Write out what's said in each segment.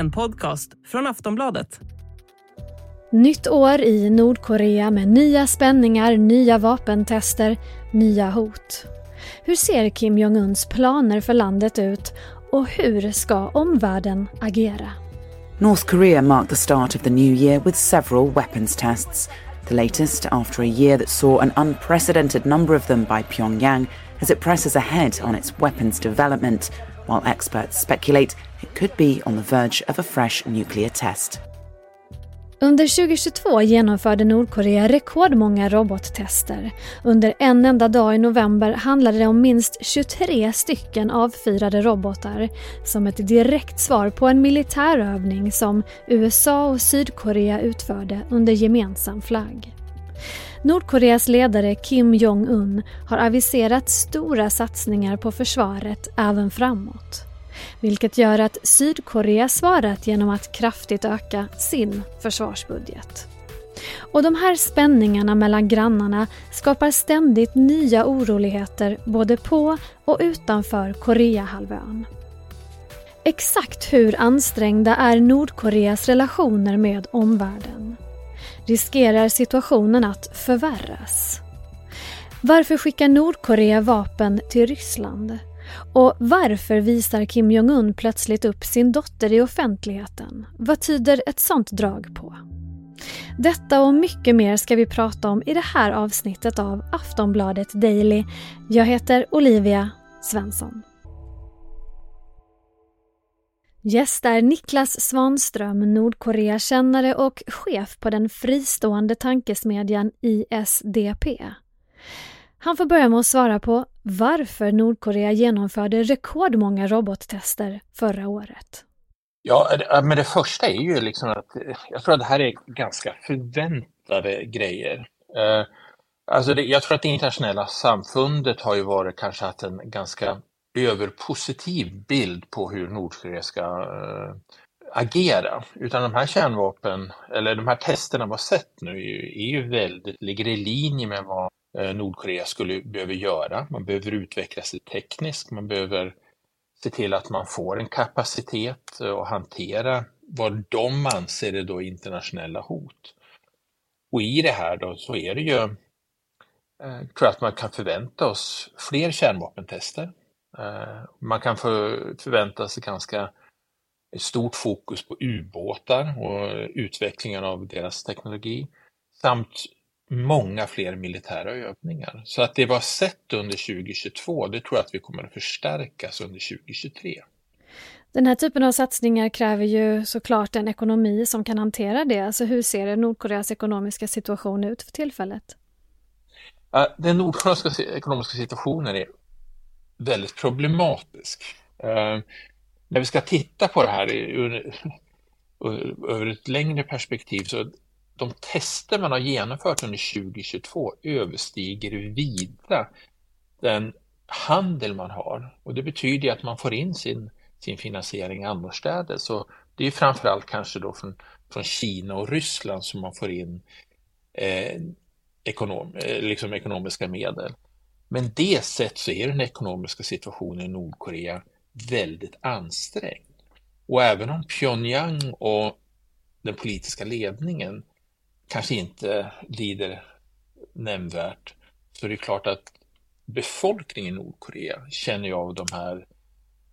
en podcast från Aftonbladet. Nytt år i Nordkorea med nya spänningar, nya vapentester, nya hot. Hur ser Kim Jong-Uns planer för landet ut och hur ska omvärlden agera? North Korea marked the start of the new year with several weapons tests. The latest after a year that saw an unprecedented number of them by Pyongyang as it presses ahead on its weapons development, while experts speculate it could be on the verge of a fresh nuclear test. Under 2022 genomförde Nordkorea rekordmånga robottester. Under en enda dag i november handlade det om minst 23 stycken avfyrade robotar som ett direkt svar på en militärövning som USA och Sydkorea utförde under gemensam flagg. Nordkoreas ledare Kim Jong-Un har aviserat stora satsningar på försvaret även framåt vilket gör att Sydkorea svarat genom att kraftigt öka sin försvarsbudget. Och de här spänningarna mellan grannarna skapar ständigt nya oroligheter både på och utanför Koreahalvön. Exakt hur ansträngda är Nordkoreas relationer med omvärlden? Riskerar situationen att förvärras? Varför skickar Nordkorea vapen till Ryssland? Och varför visar Kim Jong-Un plötsligt upp sin dotter i offentligheten? Vad tyder ett sånt drag på? Detta och mycket mer ska vi prata om i det här avsnittet av Aftonbladet Daily. Jag heter Olivia Svensson. Gäst är Niklas Svanström, Nordkoreakännare och chef på den fristående tankesmedjan ISDP. Han får börja med att svara på varför Nordkorea genomförde rekordmånga robottester förra året. Ja, men det första är ju liksom att eh, jag tror att det här är ganska förväntade grejer. Eh, alltså det, jag tror att det internationella samfundet har ju varit kanske haft en ganska överpositiv bild på hur Nordkorea ska äh, agera. Utan de här kärnvapen, eller de här testerna vi har sett nu, är ju, är ju väldigt, ligger i linje med vad Eh, Nordkorea skulle behöver göra. Man behöver utveckla sig tekniskt, man behöver se till att man får en kapacitet eh, att hantera vad de anser är då internationella hot. Och i det här då så är det ju, eh, tror jag att man kan förvänta oss fler kärnvapentester. Eh, man kan förvänta sig ganska stort fokus på ubåtar och utvecklingen av deras teknologi samt många fler militära övningar. Så att det var sett under 2022, det tror jag att vi kommer att förstärkas under 2023. Den här typen av satsningar kräver ju såklart en ekonomi som kan hantera det. Alltså hur ser Nordkoreas ekonomiska situation ut för tillfället? Den nordkoreanska ekonomiska situationen är väldigt problematisk. När vi ska titta på det här över ett längre perspektiv så de tester man har genomfört under 2022 överstiger vida den handel man har. Och det betyder att man får in sin, sin finansiering annorstädes. Så det är framförallt kanske då från, från Kina och Ryssland som man får in eh, ekonom, eh, liksom ekonomiska medel. Men det sett så är den ekonomiska situationen i Nordkorea väldigt ansträngd. Och även om Pyongyang och den politiska ledningen kanske inte lider nämnvärt så det är klart att befolkningen i Nordkorea känner ju av de här,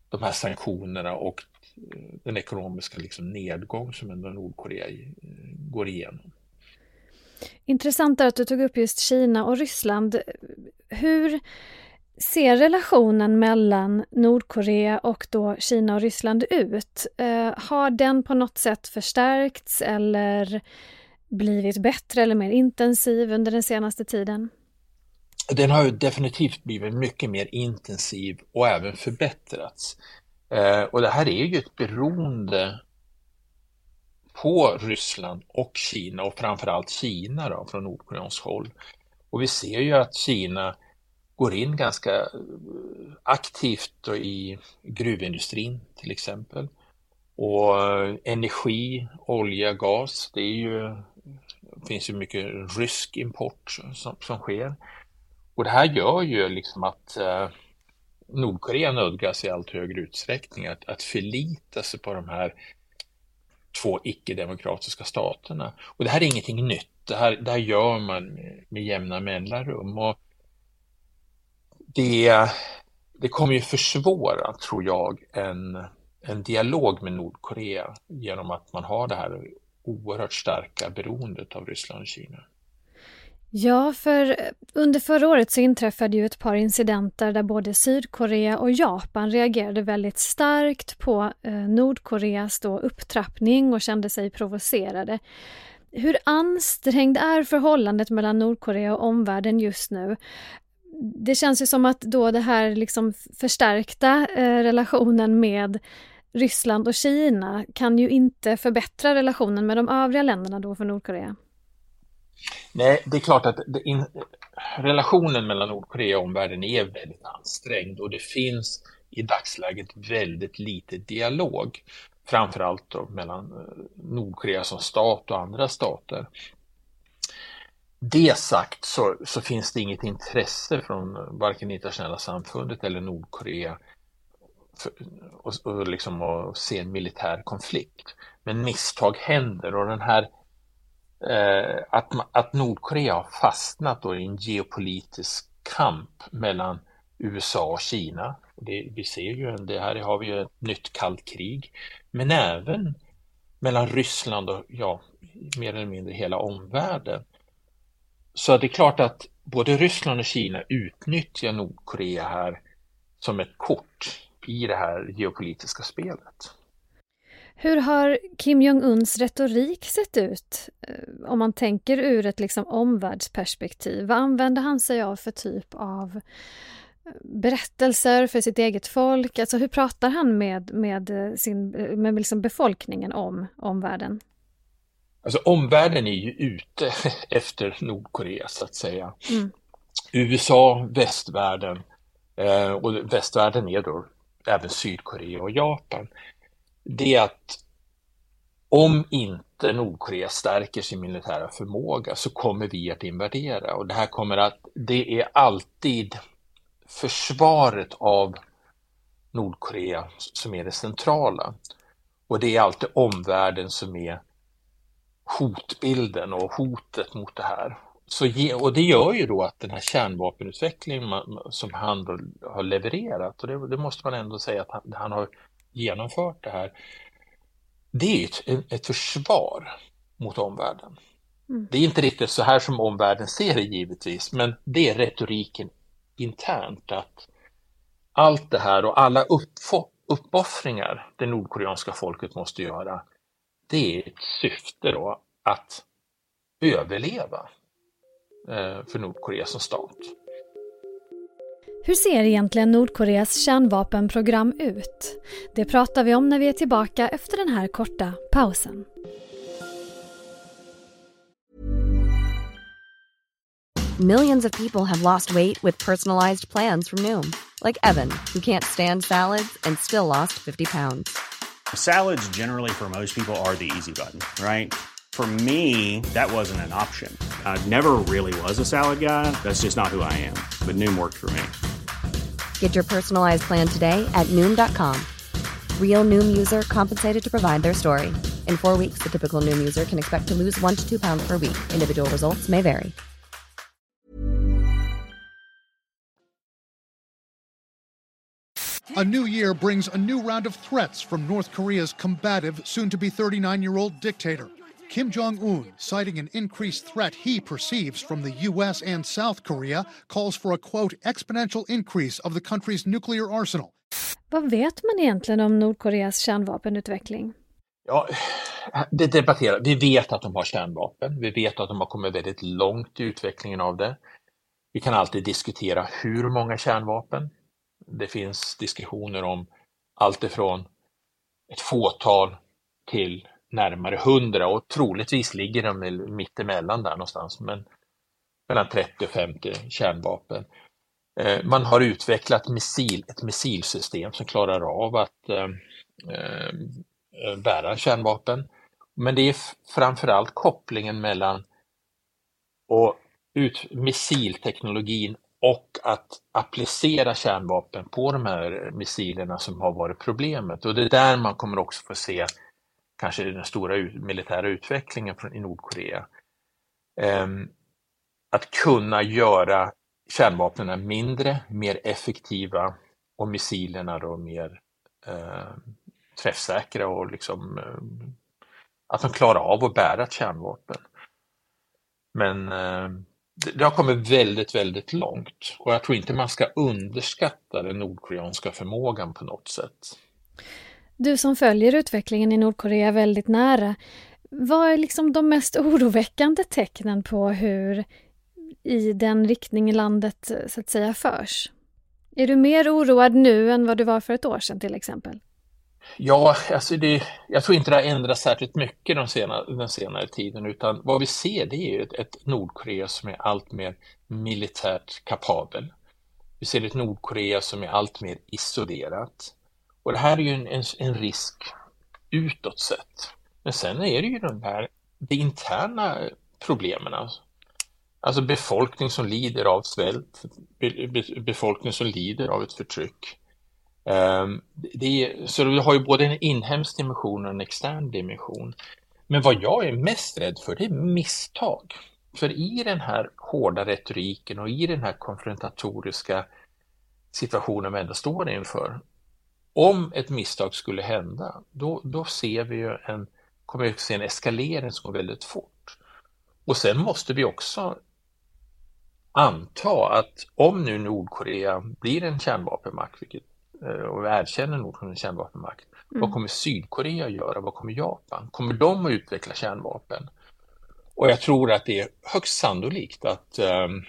de här sanktionerna och eh, den ekonomiska liksom nedgång som ändå Nordkorea eh, går igenom. Intressant att du tog upp just Kina och Ryssland. Hur ser relationen mellan Nordkorea och då Kina och Ryssland ut? Eh, har den på något sätt förstärkts eller blivit bättre eller mer intensiv under den senaste tiden? Den har ju definitivt blivit mycket mer intensiv och även förbättrats. Eh, och det här är ju ett beroende på Ryssland och Kina och framförallt Kina då, från Nordkoreans håll. Och vi ser ju att Kina går in ganska eh, aktivt i gruvindustrin till exempel. Och eh, energi, olja, gas, det är ju det finns ju mycket rysk import som, som sker. Och det här gör ju liksom att eh, Nordkorea nödgas i allt högre utsträckning att, att förlita sig på de här två icke-demokratiska staterna. Och det här är ingenting nytt. Det här, det här gör man med jämna mellanrum. Och det, det kommer ju försvåra, tror jag, en, en dialog med Nordkorea genom att man har det här oerhört starka beroendet av Ryssland och Kina. Ja, för eh, under förra året så inträffade ju ett par incidenter där både Sydkorea och Japan reagerade väldigt starkt på eh, Nordkoreas då upptrappning och kände sig provocerade. Hur ansträngd är förhållandet mellan Nordkorea och omvärlden just nu? Det känns ju som att då det här liksom förstärkta eh, relationen med Ryssland och Kina kan ju inte förbättra relationen med de övriga länderna då för Nordkorea. Nej, det är klart att in, relationen mellan Nordkorea och omvärlden är väldigt ansträngd och det finns i dagsläget väldigt lite dialog. Framförallt då mellan eh, Nordkorea som stat och andra stater. Det sagt så, så finns det inget intresse från eh, varken internationella samfundet eller Nordkorea för, och, och liksom och se en militär konflikt. Men misstag händer och den här eh, att, att Nordkorea har fastnat då i en geopolitisk kamp mellan USA och Kina. Det, vi ser ju, det här har vi ju ett nytt kallt krig. Men även mellan Ryssland och ja, mer eller mindre hela omvärlden. Så det är klart att både Ryssland och Kina utnyttjar Nordkorea här som ett kort i det här geopolitiska spelet. Hur har Kim Jong-Uns retorik sett ut? Eh, om man tänker ur ett liksom omvärldsperspektiv. Vad använder han sig av för typ av eh, berättelser för sitt eget folk? Alltså hur pratar han med, med, eh, sin, med liksom befolkningen om omvärlden? Alltså omvärlden är ju ute efter Nordkorea så att säga. Mm. USA, västvärlden och västvärlden är då även Sydkorea och Japan det är att om inte Nordkorea stärker sin militära förmåga så kommer vi att invadera och det här kommer att, det är alltid försvaret av Nordkorea som är det centrala. Och det är alltid omvärlden som är hotbilden och hotet mot det här. Så, och det gör ju då att den här kärnvapenutvecklingen som han har levererat, och det, det måste man ändå säga att han, han har genomfört det här, det är ett, ett försvar mot omvärlden. Mm. Det är inte riktigt så här som omvärlden ser det givetvis, men det är retoriken internt att allt det här och alla uppoffringar det nordkoreanska folket måste göra, det är ett syfte då att överleva för Nordkorea som stat. Hur ser egentligen Nordkoreas kärnvapenprogram ut? Det pratar vi om när vi är tillbaka efter den här korta pausen. Millions of people have lost weight with personalized plans from Noom. Like Evan, who can't stand salads and still lost 50 pounds. Salads generally for most people are the easy button, right? For me, that wasn't an option. I never really was a salad guy. That's just not who I am. But Noom worked for me. Get your personalized plan today at noom.com. Real noom user compensated to provide their story. In four weeks, the typical noom user can expect to lose one to two pounds per week. Individual results may vary. A new year brings a new round of threats from North Korea's combative, soon to be 39 year old dictator. Kim Jong un, citing an increased threat he perceives from the U.S. and South Korea, calls for a quote exponential increase of the country's nuclear arsenal. Vad vet man egentligen om Nordkoreas kärnvapenutveckling? Ja, det debatterar. Vi vet att de har kärnvapen. Vi vet att de har kommit väldigt långt i utvecklingen av det. Vi kan alltid diskutera hur många kärnvapen. Det finns diskussioner om allt ifrån ett fåtal till närmare 100 och troligtvis ligger de mittemellan där någonstans, men mellan 30 och 50 kärnvapen. Eh, man har utvecklat missil, ett missilsystem som klarar av att eh, eh bära kärnvapen. Men det är framförallt kopplingen mellan och ut, missilteknologin och att applicera kärnvapen på de här missilerna som har varit problemet. Och det är där man kommer också få se kanske den stora militära utvecklingen i Nordkorea. Ehm, att kunna göra kärnvapnen mindre, mer effektiva och missilerna då mer eh, träffsäkra och liksom eh, att de klarar av att bära ett kärnvapen. Men eh, det har kommit väldigt, väldigt långt och jag tror inte man ska underskatta den nordkoreanska förmågan på något sätt. Du som följer utvecklingen i Nordkorea väldigt nära, vad är liksom de mest oroväckande tecknen på hur i den riktning landet eh, så att säga förs? Är du mer oroad nu än vad du var för ett år sedan till exempel? Ja, alltså det, jag tror inte det har ändrats särskilt mycket den senare, den senare tiden utan vad vi ser det är ett, ett Nordkorea som är allt mer militärt kapabel. Vi ser ett Nordkorea som är allt mer isolerat. Och det här är ju en, en, en risk utåt sett. Men sen är det ju de här de interna problemen. Alltså, alltså befolkning som lider av svält, befolkning som lider av ett förtryck. Um, det så du har ju både en inhemsk dimension och en extern dimension. Men vad jag är mest rädd för det är misstag. För i den här hårda retoriken och i den här konfrontatoriska situationen vi ändå står inför. Om ett misstag skulle hända, då, då ser vi ju en, kommer vi se en eskalering som går väldigt fort. Och sen måste vi också anta att om nu Nordkorea blir en kärnvapenmakt, vilket Eh, och erkänner Nord som en kärnvapenmakt. Mm. Vad kommer Sydkorea att göra? Vad kommer Japan? Kommer de att utveckla kärnvapen? Och jag tror att det är högst sannolikt att um,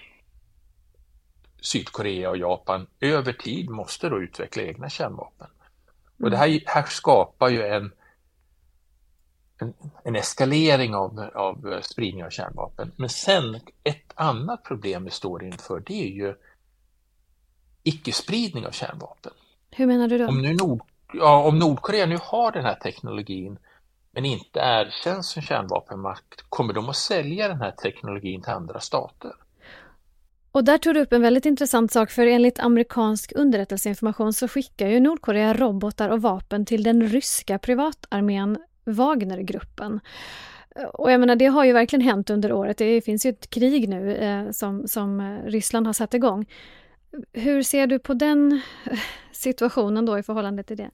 Sydkorea och Japan över tid måste då utveckla egna kärnvapen. Och det här, här skapar ju en, en, en, eskalering av, av spridning av kärnvapen. Men sen ett annat problem vi står inför det är ju icke-spridning av kärnvapen. Hur menar du då? Om, nu Nord, ja, om Nordkorea nu har den här teknologin men inte erkänns som kärnvapenmakt, kommer de att sälja den här teknologin till andra stater? Och där tog du upp en väldigt intressant sak, för enligt amerikansk underrättelseinformation så skickar ju Nordkorea robotar och vapen till den ryska privatarmén Wagnergruppen. Och jag menar, det har ju verkligen hänt under året. Det finns ju ett krig nu eh, som, som eh, Ryssland har satt igång. Hur ser du på den eh, situationen då i förhållande till det?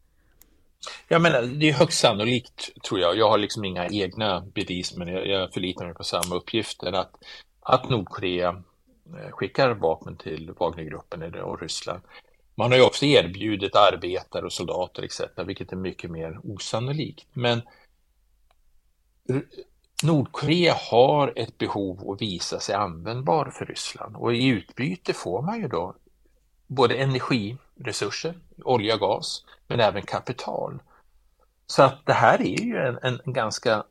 Jag menar, det är högst sannolikt, tror jag, jag har liksom inga egna bevis, men jag, jag förlitar mig på samma uppgifter, att, att Nordkorea Eh, skickar vapen till Wagnergruppen och Ryssland. Man har ju också erbjudit arbetare och soldater etc., vilket är mycket mer osannolikt. Men Nordkorea har ett behov att visa sig användbar för Ryssland och i utbyte får man ju då både energiresurser, olja och gas, men även kapital. Så att det här är ju en, en ganska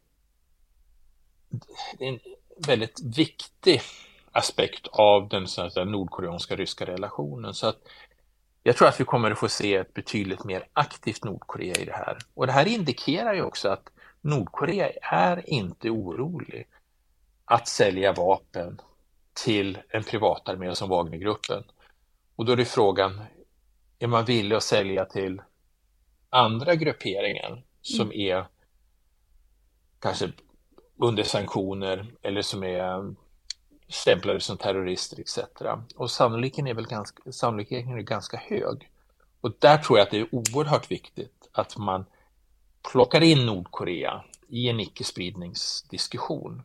en väldigt viktig aspekt av den nordkoreanska ryska relationen. Så att jag tror att vi kommer att få se ett betydligt mer aktivt Nordkorea i det här. Och det här indikerar ju också att Nordkorea är inte orolig att sälja vapen till en privatarmé som Wagnergruppen. Och då är det frågan, är man villig att sälja till andra grupperingar som mm. är kanske under sanktioner eller som är stämplade som terrorister etc. Och sannolikheten är väl ganska, sannolikheten är ganska hög. Och där tror jag att det är oerhört viktigt att man plockar in Nordkorea i en icke-spridningsdiskussion.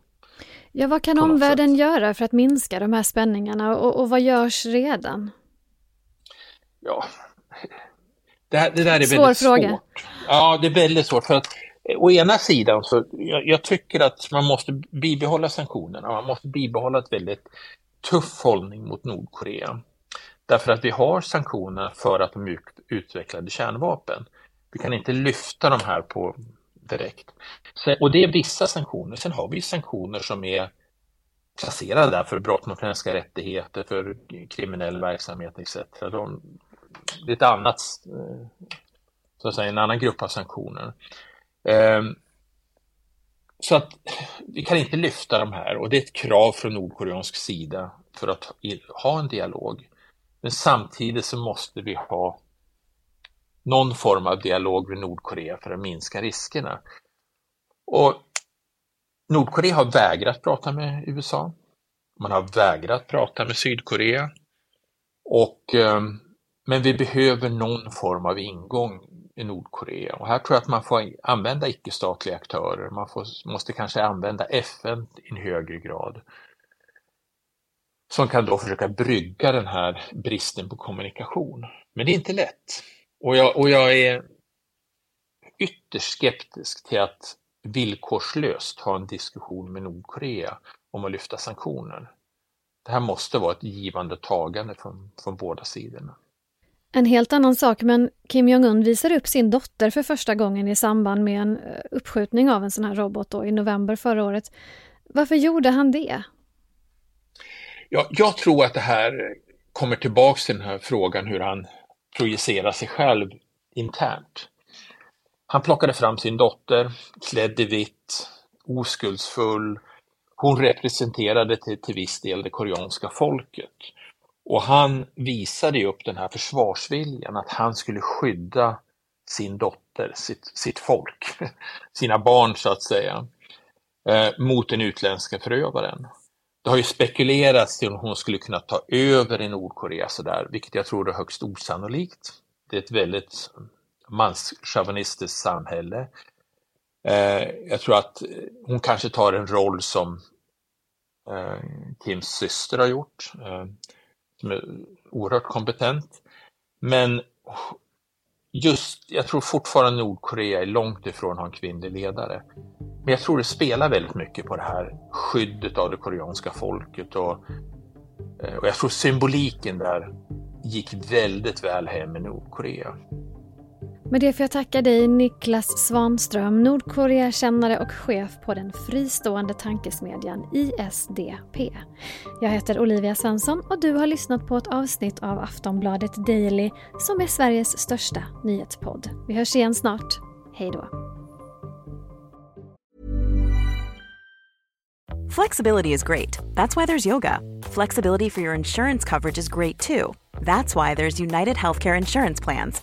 Ja, vad kan omvärlden sätt. göra för att minska de här spänningarna och, och vad görs redan? ja, det, här, det där är Svår väldigt fråga. svårt. Ja, det är väldigt svårt för att Eh, å ena sidan så jag, jag tycker att man måste bibehålla sanktionerna. Man måste bibehålla ett väldigt tuff hållning mot Nordkorea. Därför att vi har sanktioner för att de utvecklade kärnvapen. Vi kan inte lyfta de här på direkt. och det är vissa sanktioner. Sen har vi sanktioner som är placerade där för brott mot mänskliga rättigheter, för kriminell verksamhet etc. De, det är ett annat, eh, så att säga, en annan grupp av sanktioner. Ehm, så att vi kan inte lyfta de här och det är ett krav från nordkoreansk sida för att ha en dialog. Men samtidigt så måste vi ha någon form av dialog med Nordkorea för att minska riskerna. Och Nordkorea har vägrat prata med USA. Man har vägrat prata med Sydkorea. Och, ehm, men vi behöver någon form av ingång i Nordkorea och här tror jag att man får använda icke-statliga aktörer. Man får, måste kanske använda FN i en högre grad som kan då försöka brygga den här bristen på kommunikation. Men det är inte lätt. Och jag, och jag är ytterst skeptisk till att villkorslöst ha en diskussion med Nordkorea om att lyfta sanktioner. Det här måste vara ett givande tagande från, från båda sidorna. En helt annan sak, men Kim Jong-Un visar upp sin dotter för första gången i samband med en eh, uppskjutning av en sån här robot då, i november förra året. Varför gjorde han det? Ja, jag tror att det här kommer tillbaks till den här frågan hur han projicerar sig själv internt. Han plockade fram sin dotter, klädd i vitt, oskuldsfull. Hon representerade till, till viss del det koreanska folket. Och han visade ju upp den här försvarsviljan, att han skulle skydda sin dotter, sitt, sitt folk, sina barn så att säga, eh, mot den utländska förövaren. Det har ju spekulerats till om hon skulle kunna ta över i Nordkorea sådär, vilket jag tror är högst osannolikt. Det är ett väldigt manschauvinistiskt samhälle. Eh, jag tror att hon kanske tar en roll som eh, Kims syster har gjort, eh, som är oerhört kompetent. Men just, jag tror fortfarande Nordkorea är långt ifrån att ha en kvinnlig ledare. Men jag tror det spelar väldigt mycket på det här skyddet av det koreanska folket och, eh, och jag tror symboliken där gick väldigt väl hem i Nordkorea. Med det får jag tacka dig Niklas Svanström, Nordkorea-kännare och chef på den fristående tankesmedjan ISDP. Jag heter Olivia Svensson och du har lyssnat på ett avsnitt av Aftonbladet Daily som är Sveriges största nyhetspodd. Vi hörs igen snart. Hej då! Flexibility is great. That's why there's yoga. Flexibility for your insurance coverage is great too. That's why there's United Healthcare Insurance Plans.